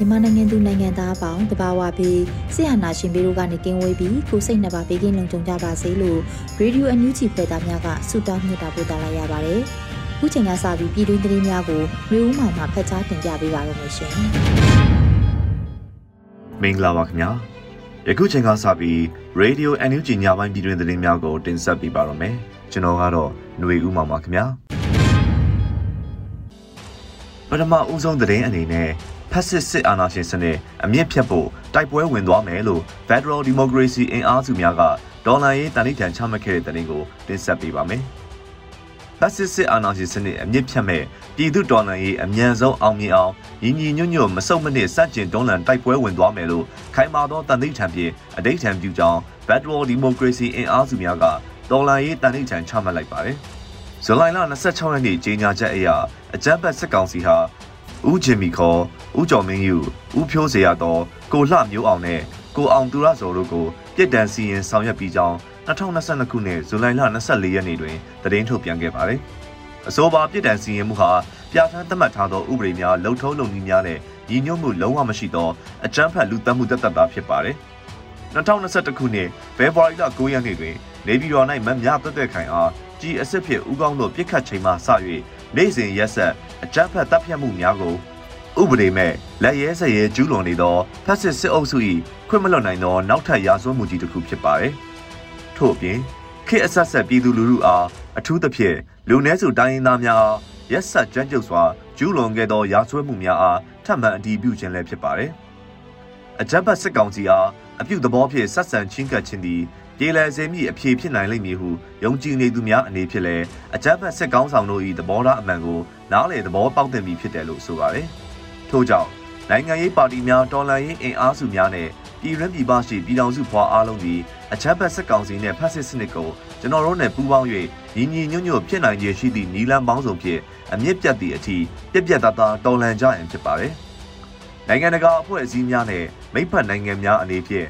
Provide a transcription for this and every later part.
မြန်မာနိုင်ငံသူနိုင်ငံသားအပေါင်းတဘာဝပြီးဆရာနာရှင်ပြီးတို့ကနေကင်းဝေးပြီးကိုစိတ်နှစ်ပါးဘေးကင်းလုံခြုံကြပါစေလို့ရေဒီယိုအန်ယူဂျီဖွဲ့သားများကဆုတောင်းမြတ်တာပို့တာလိုက်ရပါတယ်။ခုချိန်ကစပြီးပြည်တွင်းသတင်းများကိုမျိုးဦးမှမှဖတ်ကြားတင်ပြပေးပါရမရှင်။မင်္ဂလာပါခင်ဗျာ။ယခုချိန်ကစပြီးရေဒီယိုအန်ယူဂျီညပိုင်းပြည်တွင်းသတင်းများကိုတင်ဆက်ပေးပါရမယ်။ကျွန်တော်ကတော့ຫນွေဦးမှပါခင်ဗျာ။ပထမဦးဆုံးသတင်းအနေနဲ့ ဖက်စစ်စစ်အာဏာရှင်စနစ်အမြင့်ဖြတ်ဖို့တိုက်ပွဲဝင်သွားမယ်လို့ Federal Democracy အင်အားစုများကဒေါ်လာရေးတန်ဋိဌာန်ချမှတ်ခဲ့တဲ့တဲ့ကိုတင်ဆက်ပေးပါမယ်။ဖက်စစ်စစ်အာဏာရှင်စနစ်အမြင့်ဖြတ်မဲ့ပြည်သူဒေါ်လာရေးအမြန်ဆုံးအောင်မြင်အောင်ညီညီညွတ်ညွတ်မဆုတ်မနစ်စန့်ကျင်တွန်းလှန်တိုက်ပွဲဝင်သွားမယ်လို့ခိုင်မာသောတန်ဋိဌာန်ဖြင့်အဋိဌာန်ပြုကြောင်း Federal Democracy အင်အားစုများကဒေါ်လာရေးတန်ဋိဌာန်ချမှတ်လိုက်ပါတယ်။ဇူလိုင်လ26ရက်နေ့ကြေညာချက်အရအကြမ်းဖက်စစ်ကောင်စီဟာ ဦးဂျင်မီခေါ်ဦးကျော်မင်းယူဦးဖြိုးစရာတော်ကိုလှမျိုးအောင်နဲ့ကိုအောင်သူရဇော်တို့ကိုပြစ်ဒဏ်စီရင်ဆောင်ရွက်ပြီးကြောင်း2022ခုနှစ်ဇူလိုင်လ24ရက်နေ့တွင်သတင်းထုတ်ပြန်ခဲ့ပါတယ်။အဆိုပါပြစ်ဒဏ်စီရင်မှုဟာပြဋ္ဌာန်းသတ်မှတ်ထားသောဥပဒေများလုံထုံးလုံနည်းများနဲ့ညီညွတ်မှုလုံးဝမရှိသောအကြမ်းဖက်လူသတ်မှုတသက်တာဖြစ်ပါတယ်။2021ခုနှစ်ဖေဖော်ဝါရီလ9ရက်နေ့တွင်နေပြည်တော်၌မမြတ်သက်သက်ခိုင်အားကြီးအစ်စ်ဖြစ်ဦးကောင်းတို့ပြစ်ခတ်ချိန်မှစ၍ နိုင်စဉ်ရက်ဆက်အကြမ်းဖက်တပ်ဖြတ်မှုများကိုဥပဒေမဲ့လက်ရဲဆက်ရဲကျူးလွန်နေသောဖက်စစ်စစ်အုပ်စု၏ခွင့်မလွတ်နိုင်သောနောက်ထပ်ရာဇဝတ်မှုကြီးတစ်ခုဖြစ်ပါတယ်။ထို့အပြင်ခေတ်အဆက်ဆက်ပြည်သူလူထုအားအထူးသဖြင့်လူနည်းစုတိုင်းရင်းသားများရက်ဆက်ကြမ်းကြုတ်စွာကျူးလွန်ခဲ့သောရာဇဝတ်မှုများအားထပ်မံအတည်ပြုခြင်းလည်းဖြစ်ပါတယ်။အကြမ်းဖက်စစ်ကောင်စီအားအပြုသဘောဖြင့်ဆက်ဆံချင်းကပ်ခြင်းသည် ပြေလည်စေမိအဖြေဖြစ်နိုင်လိမ့်မည်ဟုယုံကြည်နေသူများအနေဖြင့်လည်းအကြမ်းဖက်စစ်ကောင်းဆောင်တို့၏သဘောထားအမှန်ကိုနားလည်သဘောပေါက်သင့်ပြီဖြစ်တယ်လို့ဆိုပါတယ်။ထို့ကြောင့်နိုင်ငံရေးပါတီများတော်လှန်ရေးအင်အားစုများနဲ့ပြည်ရင်းပြည်ပရှိပြည်ထောင်စုဖွာအားလုံးဒီအချမ်းဖက်စစ်ကောင်စီနဲ့ဖက်စစ်စနစ်ကိုကျွန်တော်တို့နဲ့ပူးပေါင်း၍ညီညီညွတ်ညွတ်ဖြစ်နိုင်ခြေရှိသည့်နီလန်ပေါင်းစုံဖြင့်အမြင့်ပြတ်သည့်အထိပြက်ပြက်သားသားတော်လှန်ကြရန်ဖြစ်ပါတယ်။နိုင်ငံတကာအဖွဲ့အစည်းများနဲ့မိဖက်နိုင်ငံများအနေဖြင့်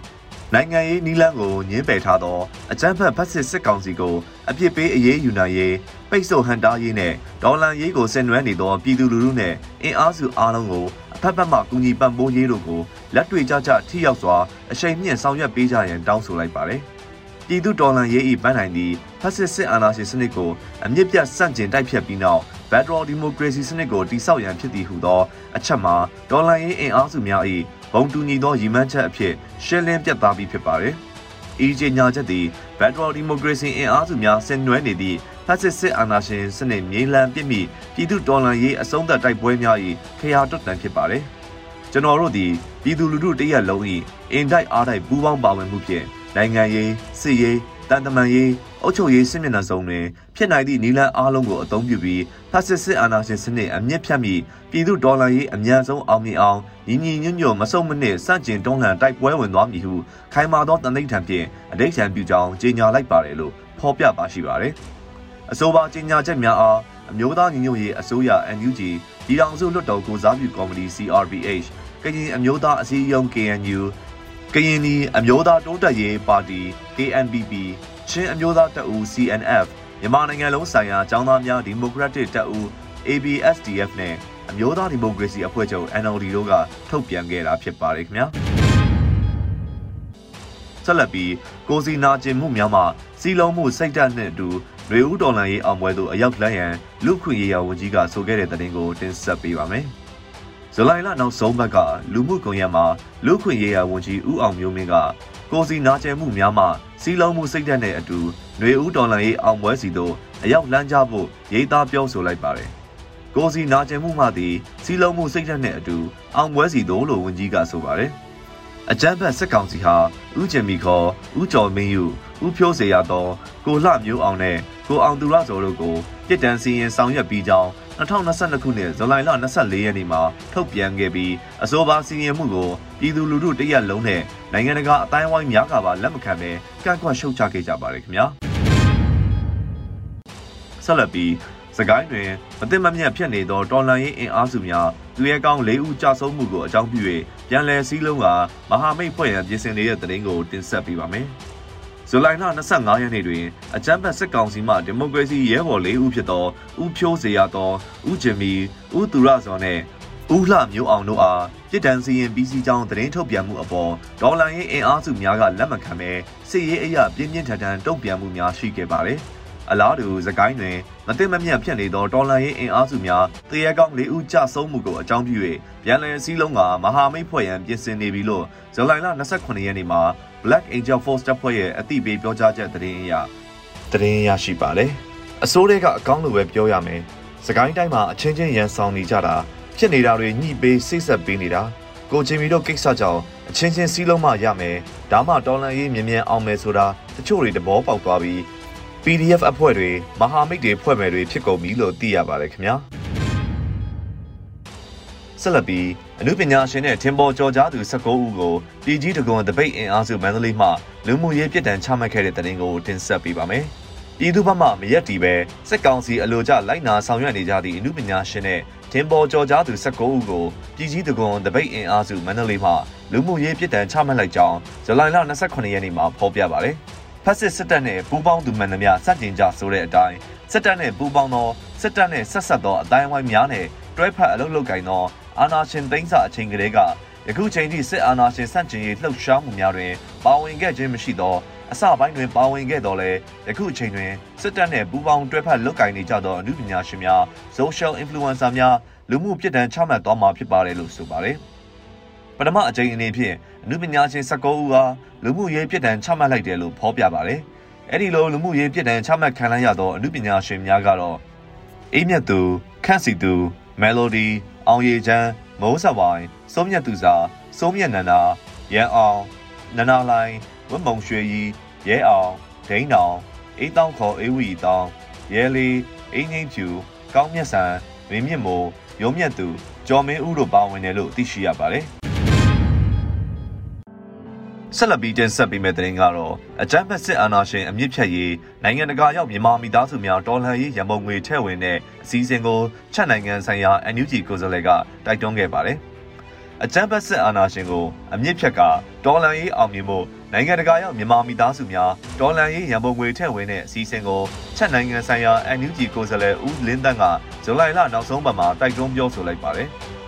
နိုင်ငံရေးနီလန်းကိုညှင်းပယ်ထားသောအကြမ်းဖက်ဖက်စစ်စစ်ကောင်စီကိုအပြစ်ပေးအရေးယူနိုင်ရေးပိတ်ဆို့ဟန်တားရေးနဲ့ဒေါ်လာရေးကိုဆင်နွှဲနေသောပြည်သူလူထုနဲ့အင်အားစုအားလုံးကိုအဖက်ဖက်မှကူညီပံ့ပိုးရေးတို့ကိုလက်တွေ့ကြကြထိရောက်စွာအရှိန်မြင့်ဆောင်ရွက်ပေးကြရန်တောင်းဆိုလိုက်ပါတယ်။ပြည်သူဒေါ်လာရေးဤပန်းနိုင်သည့် ဖက်စစ်စစ်အာဏာရှင်စနစ်ကိုအမြင့်ပြတ်ဆန့်ကျင်တိုက်ဖြတ်ပြီးနောက် Federal Democracy စနစ်ကိုတိဆောက်ရန်ဖြစ်သည်ဟုသောအချက်မှာဒေါ်လာရေးအင်အားစုများ၏ဘုံတူညီသောရည်မှန်းချက်အဖြစ်ရှင်းလင်းပြသပြီးဖြစ်ပါတယ်။ဤကြေညာချက်သည် Federal Democracy အင်အားစုများဆင်နွှဲနေသည့်ဖက်စစ်စစ်အာဏာရှင်စနစ်မြေလံပြစ်မိပြည်သူတော်လှန်ရေးအဆုံးသတ်တိုက်ပွဲများ၏ခရာတွတ်တန်ဖြစ်ပါတယ်။ကျွန်တော်တို့သည်ပြည်သူလူထုတရက်လုံး၏အင်တိုက်အားတိုက်ပူးပေါင်းပါဝင်မှုဖြင့်နိုင်ငံရေးစစ်ရေးတန်တမာရေး အုပ်ချုပ်ရေးစစ်မျက်နှာစုံတွင်ဖြစ်နိုင်သည့်နီလန်းအားလုံးကိုအသုံးပြုပြီးဖက်စစ်စစ်အာဏာရှင်စနစ်အမြင့်ဖြတ်ပြီးပြည်သူဒေါ်လာရေးအများဆုံးအောင်မြင်အောင်ညီညီညွတ်ညွတ်မဆုံမနစ်စန့်ကျင်တွန်းလှန်တိုက်ပွဲဝင်သွားမည်ဟုခိုင်မာသောတန်သိထံဖြင့်အဋိဌံပြုကြောင်းကြေညာလိုက်ပါတယ်လို့ဖော်ပြပါရှိပါတယ်။အဆိုပါကြေညာချက်များအားအမျိုးသားညီညွတ်ရေးအစိုးရ NUG ပြည်ထောင်စုလွှတ်တော်ကိုစားပြုကော်မတီ CRPH ကရင်အမျိုးသားအစည်းအရုံး KNU ကရင်နီအမျိုးသားတိုးတက်ရေးပါတီ KNPP ချင်းအမျိုးသားတပ်ဦး CNF မြန်မာနိုင်ငံလုံးဆိုင်ရာចောင်းသားများဒီမိုကရက်တစ်တပ်ဦး ABSDF နဲ့အမျိုးသားဒီမိုကရေစီအဖွဲ့ချုပ် NLD တို့ကထုတ်ပြန်ခဲ့တာဖြစ်ပါတယ်ခင်ဗျာဆက်လက်ပြီးကိုစီနာကျင်မှုများမှစီလုံးမှုစိတ်ဓာတ်နဲ့အတူနွေဦးတော်လန်ရေးအောင်ပွဲသို့အရောက်လန်းရန်လူခွင့်ရေးရာဝန်ကြီးကဆိုခဲ့တဲ့သတင်းကိုတင်ဆက်ပေးပါမယ်။ ဇူလိုင်လနောက်ဆုံးပတ်ကလူမှုကွန်ရက်မှာလူခွင့်ရေးရာဝန်ကြီးဦးအောင်မျိုးမင်းကကိုစီနာကျဲမှုများမှစီးလုံးမှုစိတ်ဓာတ်နဲ့အတူຫນွေဦးတော်လန်ရေးအောင်ပွဲစီတို့အရောက်လမ်းကြဖို့ရေးသားပြောဆိုလိုက်ပါတယ်။ကိုစီနာကျဲမှုမှသည်စီးလုံးမှုစိတ်ဓာတ်နဲ့အတူအောင်ပွဲစီတို့လို့ဝန်ကြီးကဆိုပါတယ်။အကြမ်းဖက်စစ်ကောင်စီဟာဥကျင်မီခေါ်ဥကျော်မင်းယူဥဖြိုးစေရသောကိုလှမျိုးအောင်နဲ့ကိုအောင်သူရဇော်တို့ကိုပြည်တန်းစီရင်ဆောင်ရွက်ပြီးကြောင်း 2022ခုနှစ်ဇူလိုင်လ24ရက်နေ့မှာထုတ်ပြန်ခဲ့ပြီးအဆိုပါစီရင်မှုကိုပြည်သူလူထုတရက်လုံးနဲ့နိုင်ငံတကာအတိုင်းအဝိုင်းများကပါလက်မခံဘဲကန့်ကွက်ရှုတ်ချခဲ့ကြပါတယ်ခင်ဗျာဆက်လက်ပြီးစကိုင်းတွင်မသိမမြတ်ဖြစ်နေသောတော်လန်ရေးအင်အားစုများသူရဲကောင်း၄ဦးကြာဆုံးမှုကိုအကြောင်းပြု၍ပြန်လည်စည်းလုံးကမဟာမိတ်ဖွဲ့ရန်ပြင်ဆင်နေတဲ့တရင်ကိုတင်ဆက်ပေးပါမယ်။ ဇူလိုင်လ25ရက်နေ့တွင်အကြမ်းဖက်စစ်ကောင်စီမှဒီမိုကရေစီရဲဘော်၄ဦးဖြစ်သောဦးဖြိုးစေရသောဦးဂျင်မီဦးသူရဇော်နှင့်ဦးလှမျိုးအောင်တို့အားပြည်တန်းစီရင်ပြီးစီကြောင်းသတင်းထုတ်ပြန်မှုအပေါ်ဒေါ်လာရေးအင်အားစုများကလက်မခံဘဲစစ်ရေးအရာပြင်းပြင်းထန်ထန်တုံ့ပြန်မှုများရှိခဲ့ပါတယ်။အလားတူသကိုင်းတွင်မသိမမြတ်ဖြစ်နေသောဒေါ်လာရေးအင်အားစုများတရေကောင်း၄ဦးကြဆုံးမှုကိုအကြောင်းပြု၍ပြန်လည်စည်းလုံးကမဟာမိတ်ဖွဲ့ရန်ပြင်ဆင်နေပြီလို့ဇူလိုင်လ28ရက်နေ့မှာ Black Angel Force တပ်ဖွဲ့ရဲ့အသိပေးပြောကြားချက်သတင်းအရသတင်းရရှိပါတယ်။အစိုးရကအကောင်းလိုပဲပြောရမယ်။စကိုင်းတိုင်းမှာအချင်းချင်းရန်ဆောင်နေကြတာဖြစ်နေတာတွေညှိပေးစိတ်ဆက်ပေးနေတာကိုချင်းမီတို့ကိစ္စကြောင့်အချင်းချင်းစီးလုံးမှရမယ်။ဒါမှတော်လန်ရေးမြ мян အောင်မယ်ဆိုတာတချို့တွေတဘောပေါက်သွားပြီး PDF အဖွဲ့တွေမဟာမိတ်တွေဖွဲ့မယ်တွေဖြစ်ကုန်ပြီလို့သိရပါတယ်ခင်ဗျာ။ ဆက်လက်ပြီးအမှုပညာရှင်နဲ့ထင်ပေါ်ကျော်ကြားသူ19ဦးကိုပြည်ကြီးတကွန်တပိတ်အင်အားစုမန္တလေးမှလူမှုရေးပြည်တံချမှတ်ခဲ့တဲ့တဲ့တင်ကိုတင်ဆက်ပေးပါမယ်။ပြည်သူ့ဘက်မှမရက်တီပဲစက်ကောင်စီအလိုကျလိုက်နာဆောင်ရွက်နေကြသည့်အမှုပညာရှင်နဲ့ထင်ပေါ်ကျော်ကြားသူ19ဦးကိုပြည်ကြီးတကွန်တပိတ်အင်အားစုမန္တလေးမှလူမှုရေးပြည်တံချမှတ်လိုက်ကြောင်းဇူလိုင်လ28ရက်နေ့မှာဖော်ပြပါတယ်။ဖက်စစ်စစ်တပ်နဲ့ပူးပေါင်းသူမှန်သမျှစတင်ကြဆိုတဲ့အတိုင်းစစ်တပ်နဲ့ပူးပေါင်းသောစစ်တပ်နဲ့ဆက်ဆက်သောအတိုင်းအဝိုင်းများနဲ့တွဲဖက်အလုပ်လုပ်ကိုင်သော အာဏာရှင်သိမ်းစာအချိန်ကလေးကယခုချိန်ထိစစ်အာဏာရှင်ဆန့်ကျင်ရေးလှုပ်ရှားမှုများတွင်ပါဝင်ခဲ့ခြင်းမရှိသောအစပိုင်းတွင်ပါဝင်ခဲ့တော်လဲယခုအချိန်တွင်စစ်တပ်နှင့်ပူးပေါင်းတွဲဖက်လုပ်ကိုင်နေကြသောအမှုပညာရှင်များ social influencer များလူမှုပြည်တံချမှတ်သွားမှာဖြစ်ပါတယ်လို့ဆိုပါတယ်။ပထမအကြိမ်အနေဖြင့်အမှုပညာရှင်19ဦးအားလူမှုရေးပြည်တံချမှတ်လိုက်တယ်လို့ဖော်ပြပါတယ်။အဲ့ဒီလိုလူမှုရေးပြည်တံချမှတ်ခံလိုက်ရသောအမှုပညာရှင်များကတော့အေးမြတ်သူခန့်စီသူ melody အောင်ရည်ချမ်းမိုးစဝိုင်စိုးမြတ်သူစာစိုးမြတ်နန္ဒာရန်အောင်နန္ဒာလိုင်းဝတ်မုံရွှေကြီးရဲအောင်ဒိန်းတောင်အေးတောင်းခေါ်အေးဝီတောင်းရဲလီအင်းငိမ့်ဖြူကောင်းမြတ်ဆန်မင်းမြင့်မိုးရုံးမြတ်သူကျော်မင်းဦးတို့ပါဝင်တယ်လို့သိရှိရပါတယ် ဆက်လက်ပြီးတင်ဆက်ပေးမယ့်သတင်းကတော့အကြမ်းဖက်စစ်အာဏာရှင်အမြင့်ဖြတ်ရေးနိုင်ငံတကာရောက်မြန်မာမိသားစုများတော်လှန်ရေးရမုံငွေထည့်ဝင်တဲ့အစည်းအဝေးကိုချက်နိုင်ငံဆိုင်ရာ NUG ကိုယ်စားလှယ်ကတိုက်တွန်းခဲ့ပါတယ်။အကြမ်းဖက်စစ်အာဏာရှင်ကိုအမြင့်ဖြတ်ကတော်လှန်ရေးအောင်မြင်ဖို့နိုင်ငံတကာရောက်မြန်မာမိသားစုများတော်လှန်ရေးရမုံငွေထည့်ဝင်တဲ့အစည်းအဝေးကိုချက်နိုင်ငံဆိုင်ရာ NUG ကိုယ်စားလှယ်ဦးလင်းတန်းကဇူလိုင်လနောက်ဆုံးပတ်မှာတိုက်တွန်းပြောဆိုလိုက်ပါတယ်။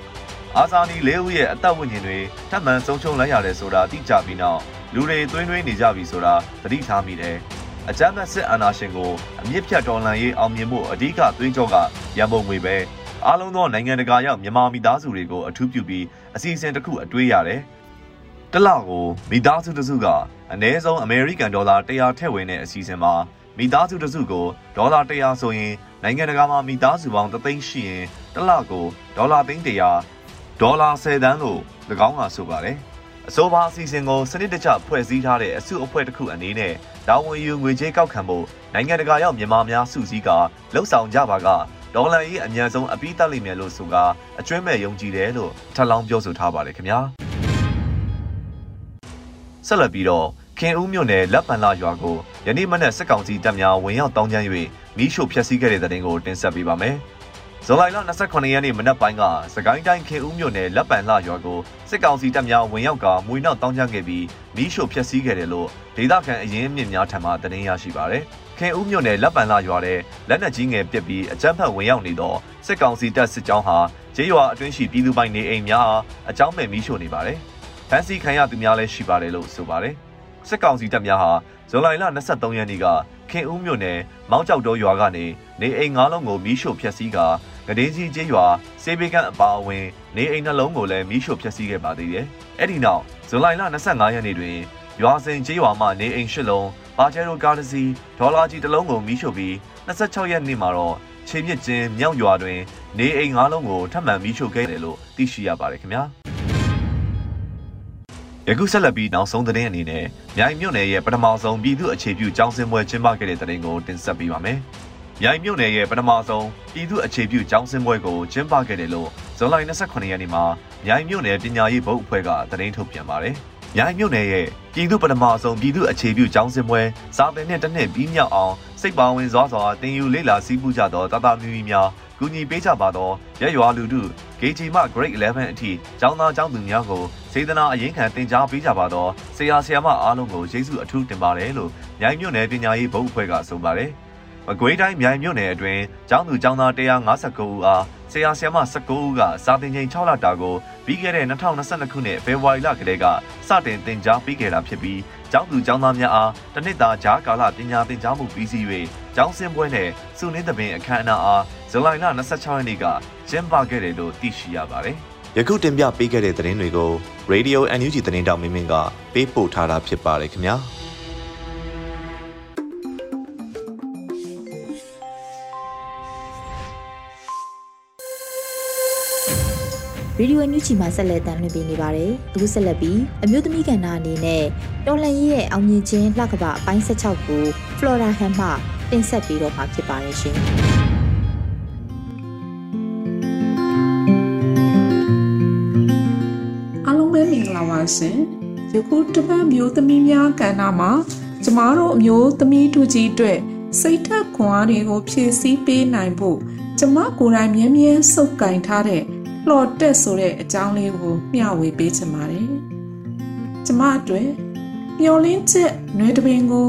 အာဇာနည်လေးဦးရဲ့အသက်ဝိညာဉ်တွေထပ်မံဆုံးရှုံးလိုက်ရတယ်ဆိုတာသိကြပြီးနောက်လူတွေသွင်းသွင်းနေကြပြီဆိုတာသတိထားမိတယ်။အကြမ်းဖက်စစ်အာဏာရှင်ကိုအမြင့်ဖြတ်တော်လှန်ရေးအောင်မြင်မှုအဓိကသွေးကြောကရန်ပုံငွေပဲအားလုံးသောနိုင်ငံတကာရောက်မြန်မာမိသားစုတွေကိုအထူးပြုပြီးအစီအစဉ်တစ်ခုအတွေးရတယ်။တလောက်ကိုမိသားစုတစုကအနည်းဆုံးအမေရိကန်ဒေါ်လာ100ထည့်ဝင်တဲ့အစီအစဉ်မှာမိသားစုတစုကိုဒေါ်လာ100ဆိုရင်နိုင်ငံတကာမှာမိသားစုပေါင်း3သိန်းရှိရင်တလောက်ကိုဒေါ်လာသိန်း100 ဒေါ်လာ10သန်းလို့၎င်းကဆိုပါတယ်။အဆိုပါအစီအစဉ်ကိုစနစ်တကျဖွဲ့စည်းထားတဲ့အစုအဖွဲ့တစ်ခုအနေနဲ့တာဝန်ယူငွေကြေးကောက်ခံဖို့နိုင်ငံတကာရောက်မြန်မာများစုစည်းကလှုပ်ဆောင်ကြပါကဒေါ်လာကြီးအများဆုံးအပြီးတက်လိမ့်မယ်လို့ဆိုကအကျွမ်းမဲ့ယုံကြည်တယ်လို့ထပ်လောင်းပြောဆိုထားပါတယ်ခင်ဗျာ။ဆက်လက်ပြီးတော့ခင်ဦးမြို့နယ်လက်ပံလာရွာကိုယနေ့မနက်စစ်ကောင်စီတပ်များဝင်ရောက်တောင်းကျမ်း၍မိရှို့ဖျက်ဆီးခဲ့တဲ့တဲ့တင်ကိုတင်ဆက်ပေးပါမယ်။ ဇူလိုင်လ28ရက်နေ့မနက်ပိုင်းကစကိုင်းတိုင်းခေဦးမြို့နယ်လက်ပံလှရွာကိုစစ်ကောင်စီတပ်များဝင်ရောက်ကမွေနောက်တောင်းကျခဲ့ပြီးမီးရှို့ဖျက်ဆီးခဲ့တယ်လို့ဒေသခံအရင်းအမြစ်များထံမှသတင်းရရှိပါရယ်။ခေဦးမြို့နယ်လက်ပံလှရွာတဲ့လက်နက်ကြီးငယ်ပစ်ပြီးအကြမ်းဖက်ဝင်ရောက်နေသောစစ်ကောင်စီတပ်စစ်ကြောင်းဟာကျေးရွာအတွင်းရှိပြည်သူပိုင်နေအိမ်များအားအကြောင်းမဲ့မီးရှို့နေပါတယ်။ဖမ်းဆီးခံရသူများလည်းရှိပါတယ်လို့ဆိုပါတယ်။စစ်ကောင်စီတပ်များဟာဇူလိုင်လ23ရက်နေ့ကခင်ဦးမြို့နယ်မောင်းကြောက်တော်ရွာကနေနေအိမ်၅လုံးကိုမီးရှို့ဖျက်ဆီးကာ ငဒင်းကြီးကျေးရွာစေဘေကန်အပါအဝင်နေအိမ်နှလုံးကိုလည်းမီးရှို့ဖျက်ဆီးခဲ့ပါသေးတယ်။အဲ့ဒီနောက်ဇူလိုင်လ25ရက်နေ့တွင်ရွာစဉ်ကျေးရွာမှနေအိမ်၈လုံးပါဂျေရိုကားတစ်စီးဒေါ်လာကြီးတစ်လုံးကိုမီးရှို့ပြီး26ရက်နေ့မှာတော့ခြေမြင့်ကျင်းမြောက်ရွာတွင်နေအိမ်၅လုံးကိုထပ်မံမီးရှို့ခဲ့တယ်လို့သိရှိရပါတယ်ခင်ဗျာယခုဆက်လက်ပြီးနောက်ဆုံးသတင်းအနေနဲ့မြိုင်မြို့နယ်ရဲ့ပထမဆုံးပြည်သူ့အခြေပြုကျောင်းစင်ပွဲကျင်းပခဲ့တဲ့သတင်းကိုတင်ဆက်ပေးပါမယ်။ မြိုင်မြို့နယ်ရဲ့ပထမဆုံးပြည်သူ့အခြေပြုကျောင်းစင်ပွဲကိုကျင်းပခဲ့တယ်လို့ဇွန်လ28ရက်နေ့မှာမြိုင်မြို့နယ်ပညာရေးဘုတ်အဖွဲ့ကသတင်းထုတ်ပြန်ပါတယ်။မြိုင်မြို့နယ်ရဲ့ပြည်သူ့ပထမဆုံးပြည်သူ့အခြေပြုကျောင်းစင်ပွဲစာသင်နှစ်တစ်နှစ်ပြီးမြောက်အောင်စိတ်ပါဝင်စွာစွာတင်ယူလေ့လာစည်းပူးကြသောတာတာမီမီများကူညီပေးကြပါသောရက်ရွာလူထု KG မှ Grade 11အထိကျောင်းသားကျောင်းသူများကိုစေတနာအရင်ခံတင် जा ပေးကြပါသောဆရာဆရာမအားလုံးကိုယေရှုအထူးတင်ပါတယ်လို့မြိုင်မြို့နယ်ပညာရေးဘုတ်အဖွဲ့ကဆိုပါတယ်။ မကွေးတိုင်းမြိုင်မြို့နယ်အတွင်းကျောင်းသူကျောင်းသား159ဦးအားဆရာဆရာမ19ဦးကစာသင်ချိန်6လတာကိုပြီးခဲ့တဲ့2022ခုနှစ်ဖေဖော်ဝါရီလကတည်းကစတင်တင် जा ပေးခဲ့တာဖြစ်ပြီးကျောင်းသူကျောင်းသားများအားတနစ်တာဂျားကာလပညာသင်ကြားမှုပြီးစီး၍ကျောင်းစင်ပွဲနဲ့စုနင်းသဘင်အခမ်းအနားအားဇူလိုင်လ26ရက်နေ့ကကျင်းပခဲ့တယ်လို့သိရှိရပါတယ်။ယခုတင်ပြပေးခဲ့တဲ့သတင်းတွေကို Radio NUG သတင်းတောင်မင်းမင်းကပေးပို့ထားတာဖြစ်ပါတယ်ခင်ဗျာ။ ရေဒီယိုညူချီမှာဆက်လက်တမ်းလွှင့်ပေးနေပါတယ်။အခုဆက်လက်ပြီးအမျိုးသမီးကဏ္ဍအနေနဲ့တော်လှန်ရေးရဲ့အောင်မြင်ခြင်းလှကပအပိုင်း16ကို Flora Han မှတင်ဆက်ပေးတော့မှာဖြစ်ပါတယ်ရှင်။အားလုံးပဲမင်္ဂလာပါရှင်။ယခုတပတ်မျိုးသမီးများကဏ္ဍမှာကျမတို့အမျိုးသမီးတို့ကြီးအတွက်စိတ်ထက်ခွန်အားတွေကိုဖြည့်ဆည်းပေးနိုင်ဖို့ကျမကိုယ်တိုင်မြဲမြဲစုပ်ကင်ထားတဲ့ လှော်တက်ဆိုတဲ့အကြောင်းလေးကိုမျှဝေပေးချင်ပါတယ်။ကျမအတွက်မျောလင်းချက်နွေတပင်ကို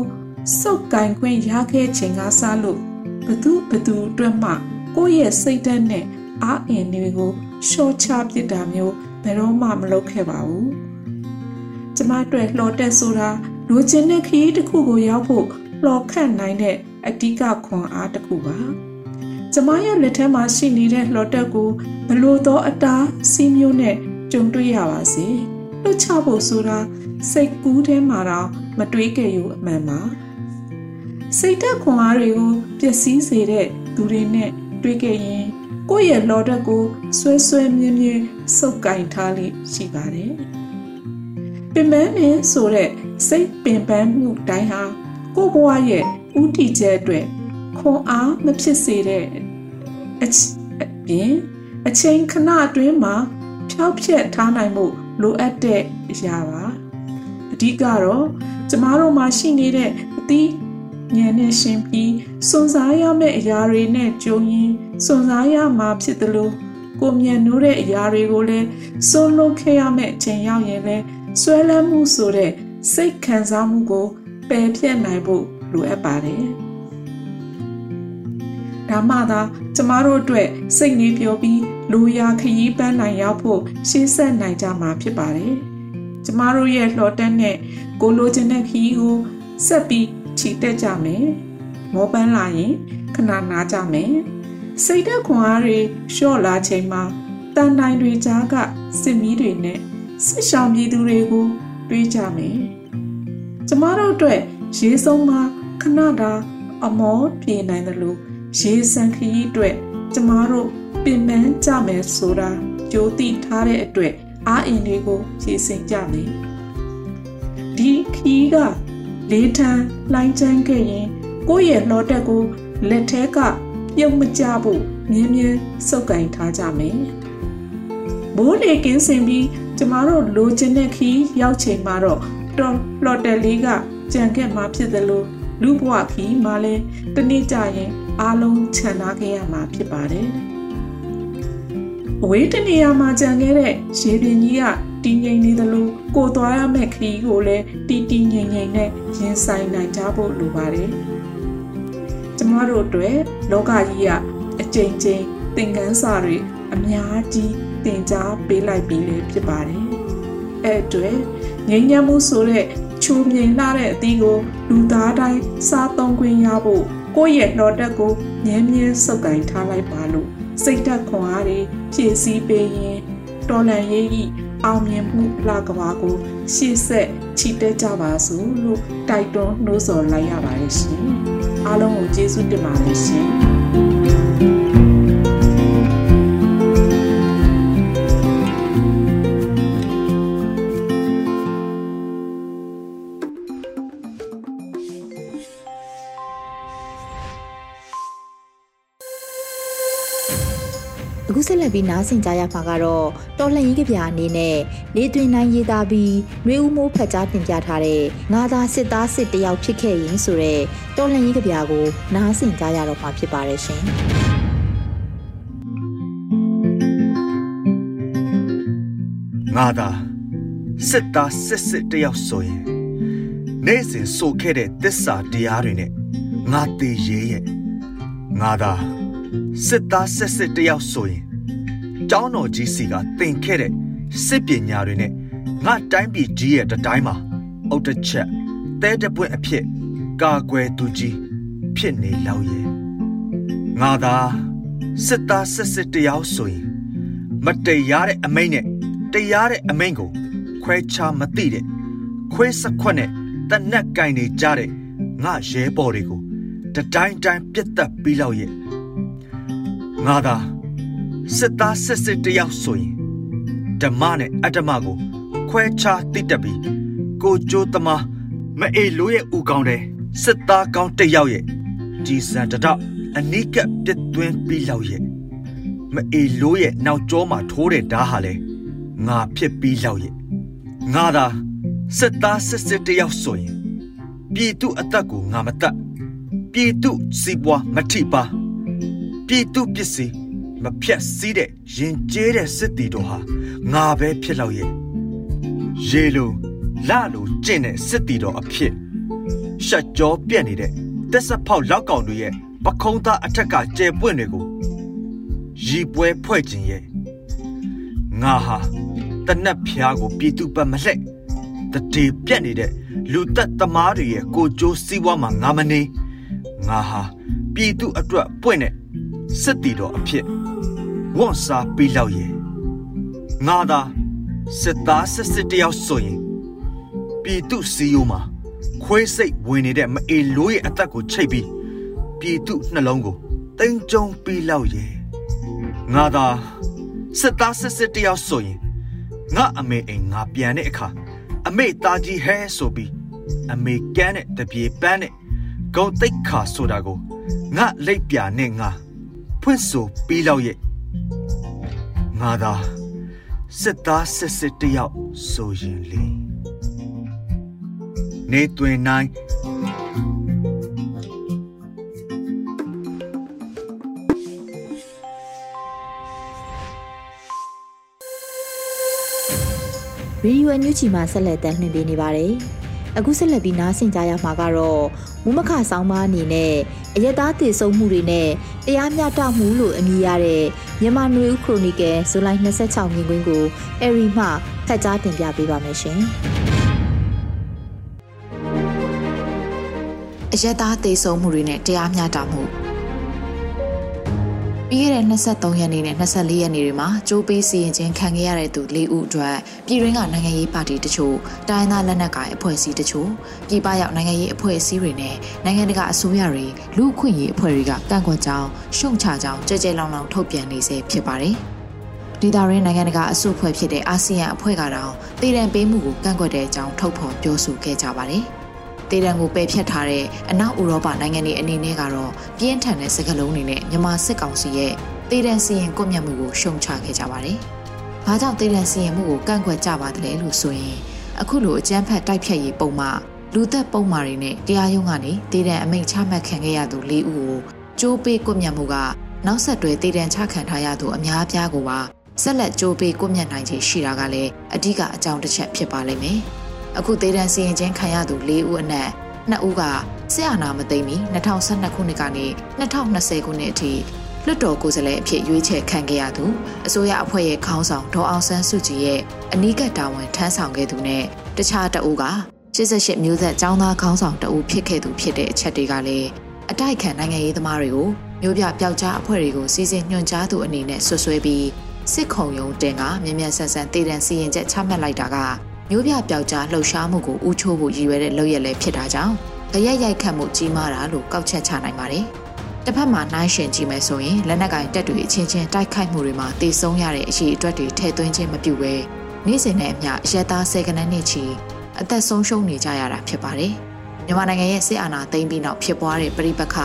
စုပ်ကင်ခွင့်ရခဲ့ချိန်ကစလို့ဘသူဘသူအတွက်မှကိုယ့်ရဲ့စိတ်ဓာတ်နဲ့အားအင်တွေကိုရှော့ချပစ်တာမျိုးဘယ်တော့မှမလုပ်ခဲ့ပါဘူး။ကျမအတွက်လှော်တက်ဆိုတာလူချင်းတဲ့ခရီးတစ်ခုကိုရောက်ဖို့လှော်ခတ်နိုင်တဲ့အဓိကခွန်အားတစ်ခုပါ။ ကျမရဲ့လက်ထဲမှာရှိနေတဲ့လှော်တက်ကိုဘလို့သောအတားစီးမျိုးနဲ့ကြုံတွေ့ရပါစေ။လွတ်ချဖို့ဆိုတာစိတ်ကူးထဲမှာတော့မတွေးကြရအမှန်ပါ။စိတ်သက်ခွန်အားတွေကိုပျက်စီးစေတဲ့သူတွေနဲ့တွေးကြရင်ကိုယ့်ရဲ့လော်တက်ကိုဆွဲဆွဲမြင်းမြင်းစုပ်ကင်ထားလိရှိပါတယ်။ပင်ပန်းနေဆိုတဲ့စိတ်ပင်ပန်းမှုတိုင်းဟာကိုယ့်ဘဝရဲ့ဥတီချက်အတွက် ခွန်အားမဖြစ်စေတဲ့အပြင်အချိန်ခဏအတွင်းမှာဖြောက်ဖြက်ထားနိုင်မှုလိုအပ်တဲ့အရာပါအဓိကတော့ကျမတို့မှာရှိနေတဲ့အသီးဉာဏ်နဲ့ရှင်ပြီးစွန့်စားရမယ့်အရာတွေနဲ့ကြုံရင်စွန့်စားရမှာဖြစ်တယ်လို့ကိုမြတ်နိုးတဲ့အရာတွေကိုလည်းစွန့်လွတ်ခဲ့ရမယ့်အချိန်ရောက်ရင်လည်းဆွဲလန်းမှုဆိုတဲ့စိတ်ခံစားမှုကိုပယ်ဖြတ်နိုင်ဖို့လိုအပ်ပါတယ် ဒါမှသာကျမတို့အတွက်စိတ်နေပြောပြီးလူရာခရီးပန်းနိုင်ရောက်ဖို့ရှေ့ဆက်နိုင်ကြမှာဖြစ်ပါတယ်ကျမတို့ရဲ့လှော်တက်နဲ့ကိုလိုချင်တဲ့ခရီးကိုဆက်ပြီးခြိတက်ကြမယ်။မောပန်းလာရင်ခဏနားကြမယ်။စိတ်သက်ခွန်အားတွေလျှော့လာချိန်မှာတန်တိုင်းတွေကြားကစစ်မီးတွေနဲ့စစ်ဆောင်ပြည်သူတွေကိုတွေးကြမယ်။ကျမတို့အတွက်ရေးဆုံးမှာခဏတာအမောပြေနိုင်တယ်လို့ ရေးစံခရီးအတွက်ကျမတို့ပင်ပန်းကြမယ်ဆိုတာကြိုးတိထားတဲ့အတွက်အားအင်တွေကိုဖြည့်ဆင်ကြမယ်။ဒီခီးကလေးထန်းလှိုင်းချမ်းခဲ့ရင်ကိုယ့်ရဲ့လှော်တက်ကိုလက်ထဲကပြုတ်မကြဖို့မြင်းမြင်းစုပ်ကင်ထားကြမယ်။မိုးလေကင်းစင်ပြီးကျမတို့လိုချင်တဲ့ခီးရောက်ချိန်မှာတော့တော်လှော်တက်လေးကကြံခဲ့မှာဖြစ်တယ်လို့ လူဘဝခီးမှလည်းတနေ့ကြရင်အားလုံးခြံထားခဲ့ရမှာဖြစ်ပါတယ်။အဝေးတနေရာမှာကြံခဲ့တဲ့ရေပြင်ကြီးကတည်ငြိမ်နေသလိုကိုသွားရမယ့်ခရီးကိုလည်းတည်တည်ငြိမ်ငြိမ်နဲ့ရင်ဆိုင်နိုင်ကြဖို့လိုပါတယ်။ကျမတို့အတွက်လောကကြီးကအကြိမ်ကြိမ်သင်ခန်းစာတွေအများကြီးသင်ကြားပေးလိုက်ပြီးလည်းဖြစ်ပါတယ်။အဲ့အတွက်ငြိမ်းချမ်းမှုဆိုတဲ့ ချူမြိန်လာတဲ့အသီးကိုလူသားတိုင်းစားသုံးခွင့်ရဖို့ကိုယ့်ရဲ့တော်တက်ကိုမြဲမြဲစုပ်ကိုင်ထားလိုက်ပါလို့စိတ်သက်ခွန်အားတွေဖြည့်ဆည်းပေးရင်တော်လန်ရေးဤအောင်မြင်မှုလာကဘာကို ရှေ့ဆက်ချီတက်ကြပါစို့လို့တိုက်တွန်းနှိုးဆော်လိုက်ရပါတယ်ရှင်အားလုံးကိုကျေးဇူးတင်ပါတယ်ရှင် ပြီးနားဆင်ကြရမှာကတော့တော်လှန်ရေးကဗျာအနေနဲ့နေတွင်နိုင်ရေးသားပြီးနှွေဦးမိုးဖတ်ကြားတင်ပြထားတဲ့ငါးသားစစ်သားစစ်တယောက်ဖြစ်ခဲ့ရင်ဆိုတဲ့တော်လှန်ရေးကဗျာကိုနားဆင်ကြရတော့မှာဖြစ်ပါတယ်ရှင်ငါသာစစ်သားစစ်စစ်တယောက်ဆိုရင်နေ့စဉ်ဆိုခဲ့တဲ့သစ္စာတရားတွေနဲ့ငါတည်ရဲရဲ့ငါသာစစ်သားစစ်စစ်တယောက်ဆိုရင် ကျောင်းတော်ကြီးစီကတင်ခဲ့တဲ့စစ်ပညာတွေနဲ့ငါတိုင်းပြည်ကြီးရဲ့တတိုင်းမှာအုတ်တချက်တဲတပွင့်အဖြစ်ကာကွယ်သူကြီးဖြစ်နေလောက်ရဲ့ငါသာစစ်သားစစ်စစ်တယောက်ဆိုရင်မတရားတဲ့အမိန့်နဲ့တရားတဲ့အမိန့်ကိုခွဲခြားမသိတဲ့ခွေးစခွက်နဲ့တနက်ကင်နေကြတဲ့ငါရဲဘော်တွေကိုတတိုင်းတိုင်းပြတ်သက်ပြီးလောက်ရဲ့ငါသာ စစ်သားစစ်စစ်တယောက်ဆိုရင်ဓမ္မနဲ့အတ္တမကို ခွဲခြားသိတတ်ပြီးကိုကြိုးသမားမအေလိုရဲ့ဥကောင်းတဲ့စစ်သားကောင်းတယောက်ရဲ့ဒီစံတတော့အနိကပြစ်သွင်းပြီးလောက်ရဲ့မအေလိုရဲ့နောက်ကျောမှာထိုးတဲ့ဓာဟာလဲငါဖြစ်ပြီးလောက်ရဲ့ငါသာစစ်သားစစ်စစ်တယောက်ဆိုရင်ပြည်သူအသက်ကိုငါမတတ်ပြည်သူစီးပွားမထိပါပြည်သူပစ္စည်း မဖြတ်စည်းတဲ့ရင်ကျေးတဲ့စစ်တီတော်ဟာငါပဲဖြစ်လောက်ရဲ့ရေလိုလလိုကျင့်တဲ့စစ်တီတော်အဖြစ်ရှက်ကြောပြက်နေတဲ့တက်ဆက်ဖောက်လောက်ကောင်တွေရဲ့ပခုံးသားအထက်ကကျဲပွင့်တွေကိုရီပွဲဖွဲ့ခြင်းရဲ့ငါဟာတနက်ဖျားကိုပြည်သူပတ်မလှဲ့တတိပြက်နေတဲ့လူသက်သမားတွေရဲ့ကိုကြိုးစည်းဝါးမှာငါမနေငါဟာပြည်သူအတွက်ပွင့်တဲ့ စစ်တီတော်အဖြစ်ဝန်စားပြီးလောက်ရဲ့ငါသာစစ်သားစစ်စစ်တယောက်ဆိုရင်ပြည်သူစီယိုမှာခွေးစိတ်ဝင်နေတဲ့မအေလိုးရဲ့အသက်ကိုချိတ်ပြီးပြည်သူနှလုံးကိုတင်ကြုံပြီးလောက်ရဲ့ငါသာစစ်သားစစ်စစ်တယောက်ဆိုရင်ငါအမေအိမ်ငါပြန်တဲ့အခါအမေသားကြီးဟဲဆိုပြီးအမေကန်းတဲ့တပြေပန်းတဲ့ဂုံတိတ်ခါဆိုတာကိုငါလက်ပြနဲ့ငါ ဖွင့်ဆိုပြီးလောက်ရဲ့ငါသာစစ်သားစစ်စစ်တယောက်ဆိုရင်လေနေတွင်နိုင်ရေဒီယိုအန်ယူဂျီမှာဆက်လက်တင်ပြနေပါတယ်။အခုဆက်လက်ပြီးနားဆင်ကြရမှာကတော့မူမခဆောင်းပါအနေနဲ့အယက်သားတည်ဆုံမှုတွေနဲ့ တရားမျှတမှုလို့အမည်ရတဲ့မြန်မာနွေဦးခရိုနီကယ်ဇူလိုင်26မြင်ကွင်းကိုအရီမှဖတ်ကြားတင်ပြပေးပါမယ်ရှင်။အယက်သားတည်ဆုံမှုတွေနဲ့တရားမျှတမှု ပြီးခဲ့တဲ့23ရက်နေ့နဲ့24ရက်နေ့တွေမှာကြိုးပေးစီရင်ခြင်းခံခဲ့ရတဲ့သူ၄ဦးအတွက်ပြည်တွင်းကနိုင်ငံရေးပါတီတချို့တိုင်းသားလက်နက်ကိုင်အဖွဲ့အစည်းတချို့ပြည်ပရောက်နိုင်ငံရေးအဖွဲ့အစည်းတွေနဲ့နိုင်ငံတကာအစိုးရတွေလူ့အခွင့်အရေးအဖွဲ့တွေကကန့်ကွက်ကြောင်းရှုံချကြောင်းကြဲကြဲလောင်လောင်ထုတ်ပြန်နေစေဖြစ်ပါတယ်။ဒေတာရင်းနိုင်ငံတကာအစုအဖွဲ့ဖြစ်တဲ့အာဆီယံအဖွဲ့ကတောင်တည်တံပေးမှုကိုကန့်ကွက်တဲ့အကြောင်းထုတ်ဖော်ပြောဆိုခဲ့ကြပါတယ်။ ဒေတံကိုပယ်ဖျက်ထားတဲ့အနောက်ဥရောပနိုင်ငံတွေအနေနဲ့ကတော့ပြင်းထန်တဲ့စကားလုံးတွေနဲ့မြန်မာစစ်ကောင်စီရဲ့ဒေတံစီရင်ကွပ်မျက်မှုကိုရှုံချခဲ့ကြပါတယ်။ဘာကြောင့်ဒေတံစီရင်မှုကိုကန့်ကွက်ကြပါသလဲလို့ဆိုရင်အခုလိုအကြမ်းဖက်တိုက်ဖြတ်ရေးပုံမှလူသက်ပုံမှတွေနဲ့တရားရုံးကနေဒေတံအမိန့်ချမှတ်ခံခဲ့ရသူ၄ဦးကိုကြိုးပေးကွပ်မျက်မှုကနောက်ဆက်တွဲဒေတံချခံထားရသူအများအပြားကိုပါဆက်လက်ကြိုးပေးကွပ်မျက်နိုင်ခြေရှိတာကလည်းအဓိကအကြောင်းတစ်ချက်ဖြစ်ပါလိမ့်မယ်။ အခုသေးတန်းစီရင်ချင်းခံရသူ၄ဦးအနက်2ဦးကဆရာနာမသိမီ2012ခုနှစ်ကနေ2020ခုနှစ်အထိလွတ်တော်ကိုယ်စားလှယ်အဖြစ်ရွေးချယ်ခံခဲ့ရသူအစိုးရအဖွဲ့ရဲ့ခေါင်းဆောင်ဒေါ်အောင်ဆန်းစုကြည်ရဲ့အနီးကပ်တာဝန်ထမ်းဆောင်ခဲ့သူနဲ့တခြားတအူးက 88မျိုးဆက်ចောင်းသားခေါင်းဆောင်တအူဖြစ်ခဲ့သူဖြစ်တဲ့အချက်တွေကလည်းအတိုက်ခံနိုင်ငံရေးသမားတွေကိုမျိုးပြပျောက်ကြားအဖွဲ့တွေကိုစီစဉ်ညွှန်ကြားသူအနေနဲ့ဆွဆွဲပြီးစစ်ခုံရုံးတင်ကမြ мян ဆန်ဆန်တည်တံစီရင်ချက်ချမှတ်လိုက်တာက မျိုးပြပျောက်ကြားလှုပ်ရှားမှုကိုဥချိုးဖို့ရည်ရွယ်တဲ့လုပ်ရက်လည်းဖြစ်တာကြောင့်ကြရက်ရိုက်ခတ်မှုကြီးမားတာလို့ကောက်ချက်ချနိုင်ပါတယ်။တစ်ဖက်မှာနှိုင်းရှင်ကြည့်မယ်ဆိုရင်လက်နက်ကင်တပ်တွေအချင်းချင်းတိုက်ခိုက်မှုတွေမှာတေဆုံးရတဲ့အရေးအတွက်တွေထည့်သွင်းခြင်းမပြုဘဲနေ့စဉ်နဲ့အမျှရဲသားဆယ်ကနန်းနှစ်ချီအသက်ဆုံးရှုံးနေကြရတာဖြစ်ပါတယ်။မြန်မာနိုင်ငံရဲ့စစ်အာဏာသိမ်းပြီးနောက်ဖြစ်ပွားတဲ့ပြိပခ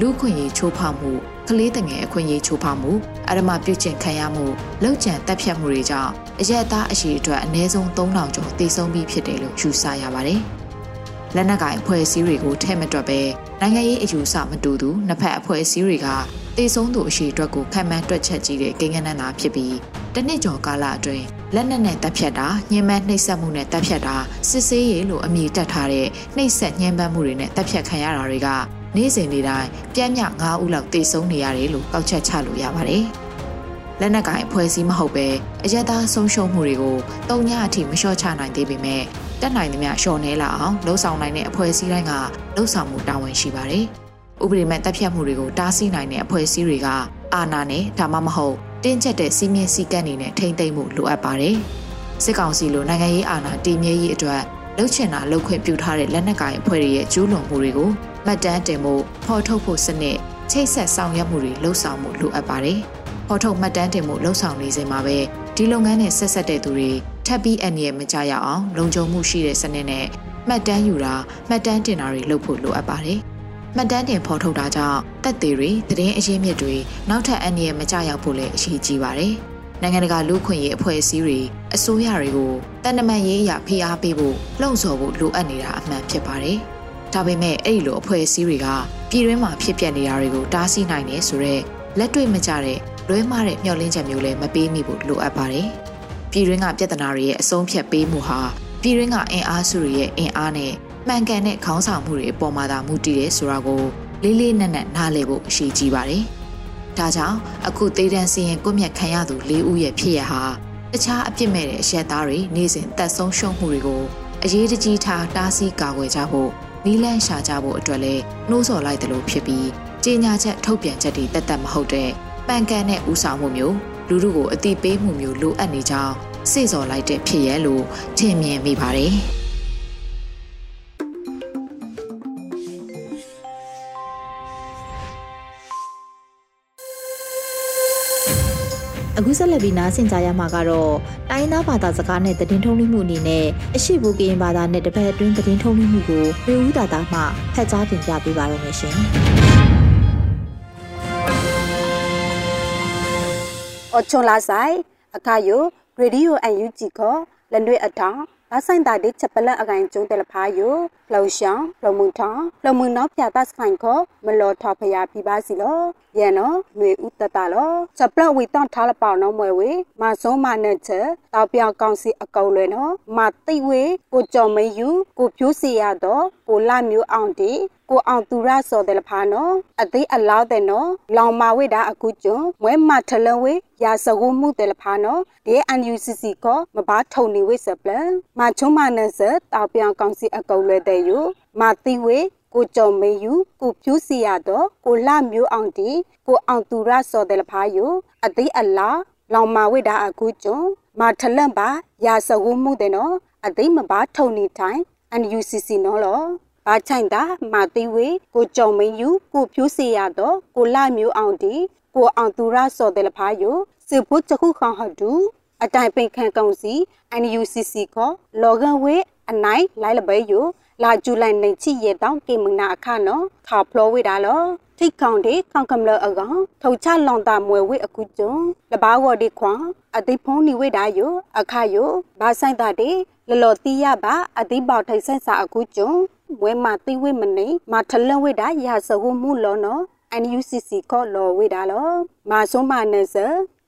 လူခွင့်ရေးချိုးဖောက်မှု ကလေးတငယ်အခွင့်အရေးချိုးဖောက်မှုအရမပြုကျင့်ခံရမှုလောက်ကျန်တပ်ဖြတ်မှုတွေကြောင့်အရက်သားအရေးအတွက်အနည်းဆုံး3000ကျော်တည်ဆုံပြီးဖြစ်တယ်လို့ယူဆရပါတယ်။လက်နက်ကင်အဖွဲ့အစည်းတွေကိုထဲ့မတွက်ပဲနိုင်ငံရေးအယူဆမတူသူနှစ်ဖက်အဖွဲ့အစည်းတွေကတည်ဆုံသူအရှိအတွက်ကိုခံမှန်းတွက်ချက်ကြည့်တဲ့ကိန်းဂဏန်းသာဖြစ်ပြီးတနစ်ကျော်ကာလအတွင်းလက်နက်နဲ့တပ်ဖြတ်တာညှဉ်းပန်းနှိပ်စက်မှုနဲ့တပ်ဖြတ်တာစစ်ဆေးရေးလို့အမည်တက်ထားတဲ့နှိပ်စက်ညှဉ်းပန်းမှုတွေနဲ့တပ်ဖြတ်ခံရတာတွေက နေ့စဉ်နေ့တိုင်းပြင်းပြ9ဦးလောက်တေဆုံးနေရတယ်လို့ကောက်ချက်ချလို့ရပါတယ်။လက်နက်ကင်အဖွဲ့အစည်းမဟုတ်ပဲအရက်သားဆုံးရှုံးမှုတွေကိုတုံညအထိမလျှော့ချနိုင်သေးပေမဲ့တက်နိုင်သမျှလျှော့နေလာအောင်လှုံ့ဆော်နိုင်တဲ့အဖွဲ့အစည်းတိုင်းကလှုံ့ဆော်မှုတာဝန်ရှိပါတယ်။ဥပဒေမဲ့တပ်ဖြတ်မှုတွေကိုတားဆီးနိုင်တဲ့အဖွဲ့အစည်းတွေကအာဏာနဲ့ဒါမှမဟုတ်တင်းကျပ်တဲ့စီးမြင့်စည်းကမ်းတွေနဲ့ထိမ့်သိမ့်မှုလိုအပ်ပါတယ်။စစ်ကောင်စီလိုနိုင်ငံရေးအာဏာတည်မြဲရေးအတွက်လှုပ်ချင်တာလှုပ်ခွင့်ပြုထားတဲ့လက်နက်ကိုင်အဖွဲ့တွေရဲ့ကျူးလွန်မှုတွေကို မှတ်တမ်းတင်မှုဖော်ထုတ်ဖို့စနစ်ချိတ်ဆက်ဆောင်ရွက်မှုတွေလှုပ်ဆောင်မှုလိုအပ်ပါတယ်။ဖော်ထုတ်မှတ်တမ်းတင်မှုလှုပ်ဆောင်နေစဉ်မှာပဲဒီလုပ်ငန်းနဲ့ဆက်ဆက်တဲ့သူတွေထပ်ပြီးအန်ရမကြရအောင်လုံခြုံမှုရှိတဲ့စနစ်နဲ့မှတ်တမ်းယူတာမှတ်တမ်းတင်တာတွေလုပ်ဖို့လိုအပ်ပါတယ်။မှတ်တမ်းတင်ဖော်ထုတ်တာကြောင့်တက်သေးတွေသတင်းအရင်းမြစ်တွေနောက်ထပ်အန်ရမကြရောက်ဖို့လည်းအရေးကြီးပါတယ်။နိုင်ငံတကာလူခွင့်ရေးအဖွဲ့အစည်းတွေအစိုးရတွေကိုတန်တမန်ရေးအရာဖိအားပေးဖို့လှုံ့ဆော်ဖို့လိုအပ်နေတာအမှန်ဖြစ်ပါတယ်။ ဒါပေမဲ့အဲ့ဒီလိုအဖွဲ့အစည်းတွေကပြည်တွင်းမှာဖြစ်ပျက်နေတာတွေကိုတားဆီးနိုင်တယ်ဆိုတော့လက်တွေ့မကျတဲ့လွဲမှားတဲ့မျှော်လင့်ချက်မျိုးလည်းမပေးမိဖို့လိုအပ်ပါတယ်။ပြည်တွင်းကပြဿနာတွေရဲ့အဆုံးဖြတ်ပေးမှုဟာပြည်တွင်းကအင်အားစုတွေရဲ့အင်အားနဲ့မှန်ကန်တဲ့ခေါင်းဆောင်မှုတွေအပေါ်မှာသာမူတည်တယ်ဆိုတာကိုလေးလေးနက်နက်နားလည်ဖို့အရှိကြီးပါတယ်။ဒါကြောင့်အခုသေးတန်းစီရင်ကွမျက်ခံရသူ၄ဦးရဲ့ဖြစ်ရဟာတခြားအပြစ်မဲ့တဲ့အရက်သားတွေနေ့စဉ်တက်ဆုံးရှုံးမှုတွေကိုအရေးတကြီးထားတားဆီးကာကွယ်ကြဖို့ နီးလန့်ရှာကြဖို့အတွက်လည်းနှိုးဆော်လိုက်တယ်လို့ဖြစ်ပြီးကြေညာချက်ထုတ်ပြန်ချက်တွေတက်တက်မဟုတ်တဲ့ပန်ကန်တဲ့ဥဆောင်မှုမျိုးလူလူကိုအတိပေးမှုမျိုးလိုအပ်နေကြောင်းစေ့စော်လိုက်တဲ့ဖြစ်ရဲလို့ထင်မြင်မိပါတယ်။ ဆက်လက်ပြီးနားဆင်ကြရမှာကတော့တိုင်းသားဘာသာစကားနဲ့သတင်းထုတ်လွှင့်မှုအနေနဲ့အရှိဘူကရင်ဘာသာနဲ့တပတ်အတွင်းသတင်းထုတ်လွှင့်မှုကိုလူဦးတာတာမှဖတ်ကြားတင်ပြပေးပါရမရှင်။အချွန်လာဆိုင်အခါယိုရေဒီယိုအန်ယူဂျီကိုလန်တွေအထောင် ဘာဆိုင်တာဒီချက်ပလက်အကိုင်ကျုံတယ်လဖာယိုလှော်ရှောင်းလှော်မှုထောင်းလှော်မှုနောက်ပြတာစခိုင်ကိုမလော်ထော်ဖယာပြပါစီလောယန်နော်ຫນွေဥတတလောချက်ပလက်ဝီတောင်းထားလပေါနော်မွဲဝေမဆုံးမနဲ့ချက်တောက်ပြောင်ကောင်းစီအကောင်လွယ်နော်မသိဝေကိုကြော်မယူကိုဖြိုးစီရတော့ကိုလာမျိုးအောင်တီ ကိုအောင်သူရစော်တယ်လဖာနော်အသေးအလောက်တဲ့နော်လောင်မာဝိတာအခုကျွန်းမွဲမထလဝေရာစကုမှုတယ်လဖာနော်ဒီ NUCC ကမဘာထုံနေဝိစပလမချုံမနစတောက်ပြောင်ကောင်းစီအကောင်လွယ်တဲ့ယူမတိဝေကိုကြုံမေယူကိုဖြူးစီရတော့ကိုလှမျိုးအောင်တီကိုအောင်သူရစော်တယ်လဖာယူအသေးအလားလောင်မာဝိတာအခုကျွန်းမထလန့်ပါရာစကုမှုတဲ့နော်အသေးမဘာထုံနေတိုင်း NUCC နော်လော ဘာချိုင်တာမာတိဝေကိုကြုံမင်းယူကိုဖြိုးစီရတော့ကိုလာမျိုးအောင်ဒီကိုအောင်သူရစော်တယ်လဖာယိုစေဖို့ချခုခေါဟတူအတိုင်ပင်ခံကောင်စီ NUCC ကလော်ဂန်ဝေအနိုင်လိုက်လပဲယိုလာဂျူလိုင်နေချီရတောင်းကေမနာအခနော်ခါဖလောဝေတာလောထိတ်ခေါင်တဲ့ခေါင်ကမလအကောင်ထောက်ချလောင်တာမွယ်ဝေအခုကျွန်းလဘာဝဒီခွန်အသိဖုံးနေဝေတာယိုအခါယိုဘာဆိုင်တာတဲ့လလော်တီးရပါအသိပေါထိုက်ဆန့်စာအခုကျွန်း ဝဲမသိဝိမနေမထလဝိဒါရာစဟုမှုလောနော် NUCC ကောလောဝိဒါလောမာဆုံးမနစ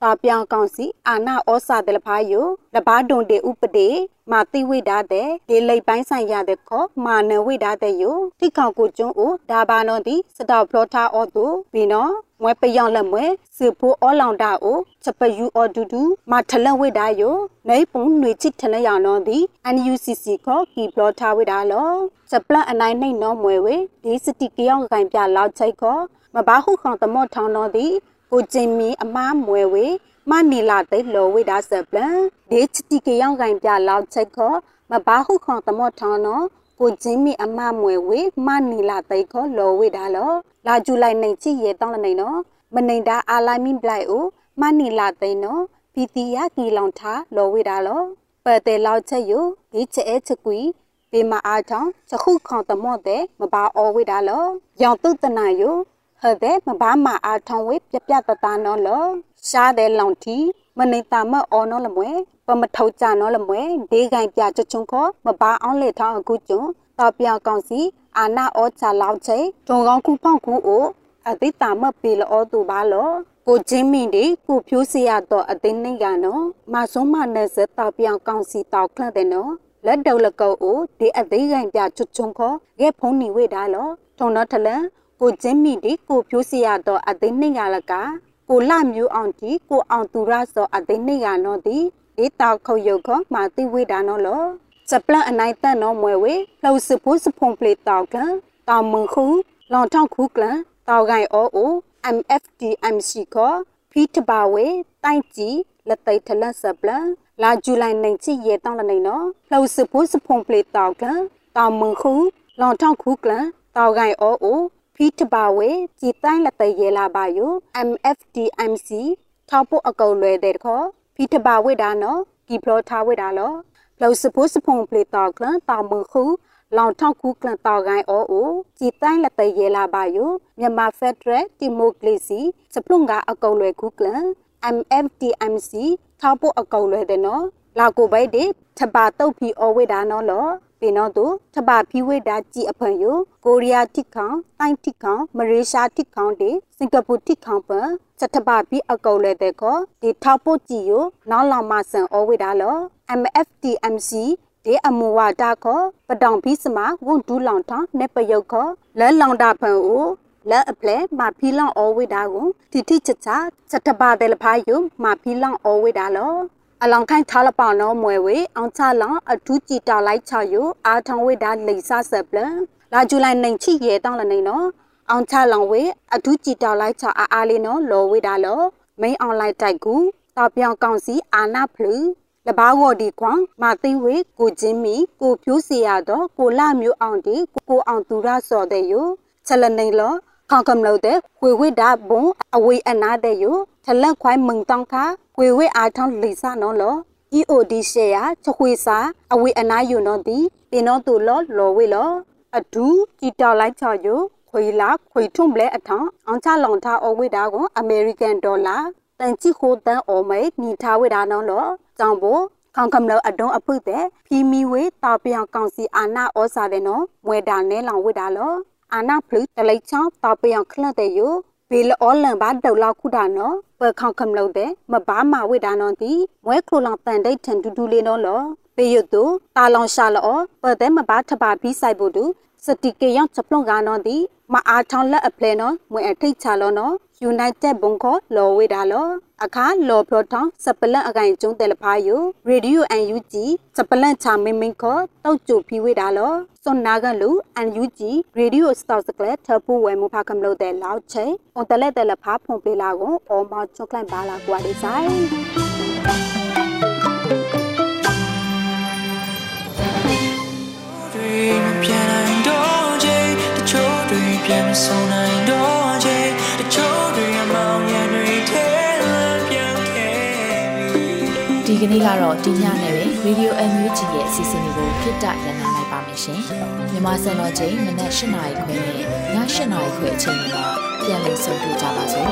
တာပြောင်ကောင်စီအာနာဩစာတလဖာယိုလဘာဒွန်တေဥပဒေမာတိဝိဒါတဲ့ဒီလိပ်ပိုင်းဆိုင်ရတဲ့ခောမာနဝိဒါတဲ့ယိုတိကောင်ကိုကျွန်းအိုဒါဘာနောတိစတောက်ဖလောထားအောသူဘီနော မွဲပယောင်လက်မွဲစဖိုးအောလောင်တာအိုချပယူအော်ဒူဒူမထလန်ဝိဒါယိုနေပုံနွေချစ်ထလရနောဒီ NUCC ခေါ်ကီဘလော့ထားဝိဒါလောစပလန်အနိုင်နှိမ့်နောမွဲဝေဒီစတိကယောင်ကိုင်ပြလောက်ချိတ်ခေါ်မဘာဟုခေါတမော့ထောင်းနောဒီကိုကျင်မီအမားမွဲဝေမနီလာတိတ်လောဝိဒါစပလန်ဒီချတိကယောင်ကိုင်ပြလောက်ချိတ်ခေါ်မဘာဟုခေါတမော့ထောင်းနောကိုကျင်းမီအမမွေဝေမနီလာတိတ်ခေါ်လောဝိဒါလော လာဂျူလိုက်နေချီရဲတောင်းလနေနော်မနေတာအာလိုက်မင်းပလိုက်အိုမနီလာသိနော်ပီတီယာကီလောင်ထားလောဝေတာလောပတဲလောက်ချက်ယိုဒီချဲချကွီပေမအားထောင်းချခုခေါတမော့တဲ့မပါအောဝေတာလောရောင်တုတ်တနာယိုဟတဲ့မဘာမအားထောင်းဝေပြပြတတနော်လောရှားတဲ့လောင်တီမနေတာမအော်နော်လမွဲပမထောက်ကြနော်လမွဲဒေးကိုင်ပြချချုံခေါ်မဘာအောင်လေထောင်းအခုကျုံတော်ပြောင်ကောင်စီ အာနာဩချာလောက်ချေဒုံကောင်းခုဖောက်ခုအိုအတိတာမပေလောတူပါလောကိုချင်းမင်းဒီကိုဖြိုးစရတော့အသိနေကနော်မဆုံးမနဲ့စတောက်ပြောင်ကောင်စီတောက်ခန့်တဲ့နော်လက်ဒေါလကောအိုဒီအသေးကန်ပြချွတ်ချုံခေါ်ရဲဖုံးနေဝေတာလောထုံတော့ထလန်ကိုချင်းမင်းဒီကိုဖြိုးစရတော့အသိနေကလကကိုလမျိုးအောင်ဒီကိုအောင်သူရစောအသိနေကနော်ဒီဒီတောက်ခုတ်ရုပ်ခေါ်မာတိဝေတာနော်လော စပလန်အနိုင်တန်နော်မွဲဝေလှုပ်စဖို့စဖုံပလေတောက်ကန်တောင်မခုလောင်ထောက်ခုကလန်တောက်ကိုင်အိုအို MFDMC ခေါ်ဖီတပါဝေတိုင်ကြီးလက်သိထလက်စပလလာဇူလိုင်နိုင်ချီရဲတောင်းလနေနော်လှုပ်စဖို့စဖုံပလေတောက်ကတောင်မွန်ခုလောင်ထောက်ခုကလတောက်ကိုင်အိုအိုဖီတပါဝေကြည်တိုင်းလက်သိရဲလာပါယ MFDMC ထောက်ဖို့အကုံလွယ်တဲ့ခေါ်ဖီတပါဝေဒါနော်ကီဖလောထားဝေဒါလော လှုပ်စဖို့စဖုံပလေတောက်ကတောင်မွန်ခုလောင်ထောက်ခုကလန်တောက်ကိုင်းအိုအိုကြည်တိုင်းလက်သိရဲလာပါယမြန်မာဖက်ဒရယ်ဒီမိုကရေစီစပလုံကအကုံလွယ်ခုကလန် MFDMC ထောက်ဖို့အကုံလွယ်တဲ့နော်လာကိုဘိုက်ဒီထပါတုတ်ဖီအဝိဒါနော်လော ပင်တော့သူထပါဖီဝိဒါကြည်အဖန်ယကိုရီးယားတစ်ခေါင်တိုင်တစ်ခေါင်မလေးရှားတစ်ခေါင်ဒီစင်ကာပူတစ်ခေါင်ပန်စထပါဖီအကုံလွယ်တဲ့ကောဒီထောက်ဖို့ကြည်ယနောက်လောင်မဆန်အဝိဒါလော MFDMC ဒီအမူဝါဒခေါ်ပတောင်ဖီးစမဝွန်ဒူးလောင်ထောင်းနေပယုတ်ခေါ်လဲလောင်တာဖန်အိုလဲအပလဲမဖီလောင်အောဝိဒါကိုတိတိချချစတပါတယ်လဖာယုမဖီလောင်အောဝိဒါလော အလောင်ခိုင်ထားလပောင်နောမွဲဝေအောင်ချလောင်အထူးကြည်တာလိုက်ချယုအာထောင်ဝိဒါလိဆာဆပ်ပလလာဂျူလိုင်နိုင်ချီရဲတောင်းလနေနော်အောင်ချလောင်ဝေအထူးကြည်တာလိုက်ချအားအားလေးနော်လောဝိဒါလောမိန်အွန်လိုင်းတိုက်ကူတာပြောင်ကောင်စီအာနာဖလူလဘာဝဒီကွန်မာသိဝေကိုချင်းမီကိုဖြိုးစီရတော့ကိုလာမျိုးအောင်ဒီကိုအောင်သူရစော်တဲ့ယချက်လနေလောခေါကမလို့တဲ့ခွေဝိဒါဘုံအဝေးအနာတဲ့ယထလက်ခွိုင်းမုံတောင်းခါ ခွေဝိအားထောင်းလိစနော်လော EOD ရှယ်ယာချခွေစာအဝေးအနာယူနော်ဒီပင်တော့သူလောလောဝေလောအဒူကြည်တော်လိုက်ချော်ယခွေလာခွေထုံးဘလဲအထောင်းအောင်ချလောင်ထားအဝေးဒါကိုအမေရိကန်ဒေါ်လာတန်ချိခိုတန်အော်မဲညီထားဝေဒါနော်လောကြောင့်ဘောခေါင်ကမလအဒုံအဖုတဲ့ဖီမီဝေတာပြောင်ကောင်စီအာနာဩစာတဲ့နော်မွဲတာနဲလောင်ဝေတာလောအာနာဖလူတလိချောင်းတာပြောင်ခလတဲ့ယို ဘေလအောလန်ဘာဒေါလောက်ခုတာနော်ပခေါင်ကမလို့တဲ့မဘာမဝေတာနော်ဒီမွဲခလိုလောင်တန်ဒိတ်ထန်ဒူဒူလေးနော်လောပေယတုတာလောင်ရှာလောပတဲ့မဘာထပါပြီးဆိုင်ဖို့တူစတိကေယောင်ချပလုံကနော်ဒီမအားထောင်းလက်အပလဲနော်မွဲအထိတ်ချလောနော် United ဘုံခေါ်လော်ဝေတာလောအခါလော်ပလော့ထောင်းစပလန့်အကိုင်ကျုံတယ်လဖာယိုရေဒီယိုအန်ယူဂျီစပလန့်ချမင်းမင်းခေါ်တောက်ကျူဖီဝေတာလောစွန်နာကလူအန်ယူဂျီရေဒီယိုစတောက်စကလက်ထပူဝဲမူဖာကမလို့တဲ့လောက်ချေအွန်တလက်တယ်လဖာဖုန်ပေးလာကိုအော်မောချောကလန့်ပါလာကွာလေးဆိုင်ပြန်နိုင်တော့ချေတချို့တွေပြန်မဆုံးနိုင်တော့ချေ ကနေ့ကတော့ဒီညနဲ့ပဲ Radio NUG ရဲ့အစီအစဉ်လေးကိုခਿੱတရန်နာလိုက်ပါမယ်ရှင်မြန်မာစံတော်ချိန်မနက်၈နာရီခွဲနဲ့ည၈နာရီခွဲအချိန်မှာပြန်လည်ဆုံတွေ့ကြပါစို့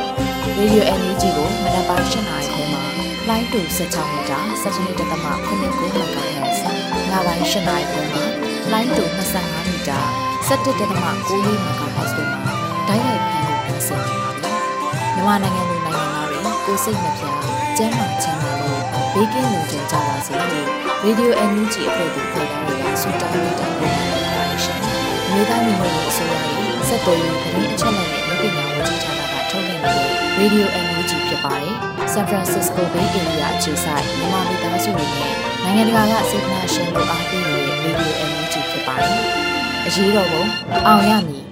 Radio NUG ကိုမနက်ပိုင်း၈နာရီခွဲမှာလိုင်းတူ16မီတာ17.8 MHz ညပိုင်း၈နာရီခွဲမှာလိုင်းတူ25မီတာ17.6 MHz တို့မှာဓာတ်ရိုက်ဖမ်းလို့ပြန်ဆက်နေပါပြီ။မြန်မာနိုင်ငံသူနိုင်ငံသားတွေကိုစိတ်နှပြကျန်းမာချမ်းသာလို့ ဘေးကင်းလုံခြုံကြပါစေလို့ရေဒီယို NUG အဖွဲ့သူဖေသားတွေကဆုတောင်းနေတာဖြစ်ပါတယ်ရှင်။မြေသားမျိုးရဲ့အစိုးရရဲ့စက်တော်ရင်ပြည်အချက်အလက်တွေလူပညာဝန်ကြီးဌာနကထုတ်ပြန်တဲ့ရေဒီယို NUG ဖြစ်ပါတယ်။ San Francisco Bay Area အခြေစိုက်မြန်မာမိသားစုတွေနဲ့နိုင်ငံတကာကစေတနာရှင်တို့အားပေးနေတဲ့ရေဒီယို NUG ဖြစ်ပါတယ်။အရေးတော်ပုံအောင်ရမည်